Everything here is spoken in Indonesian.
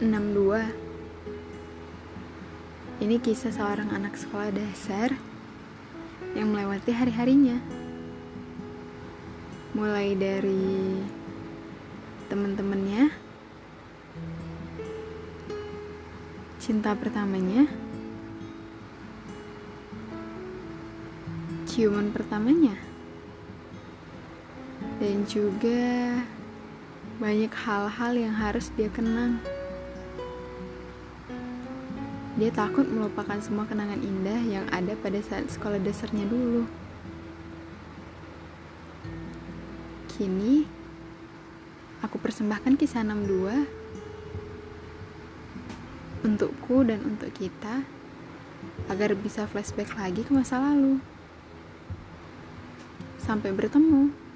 62 Ini kisah seorang anak sekolah dasar yang melewati hari-harinya. Mulai dari teman-temannya, cinta pertamanya, ciuman pertamanya, dan juga banyak hal-hal yang harus dia kenang. Dia takut melupakan semua kenangan indah yang ada pada saat sekolah dasarnya dulu. Kini, aku persembahkan kisah 62 untukku dan untuk kita agar bisa flashback lagi ke masa lalu. Sampai bertemu.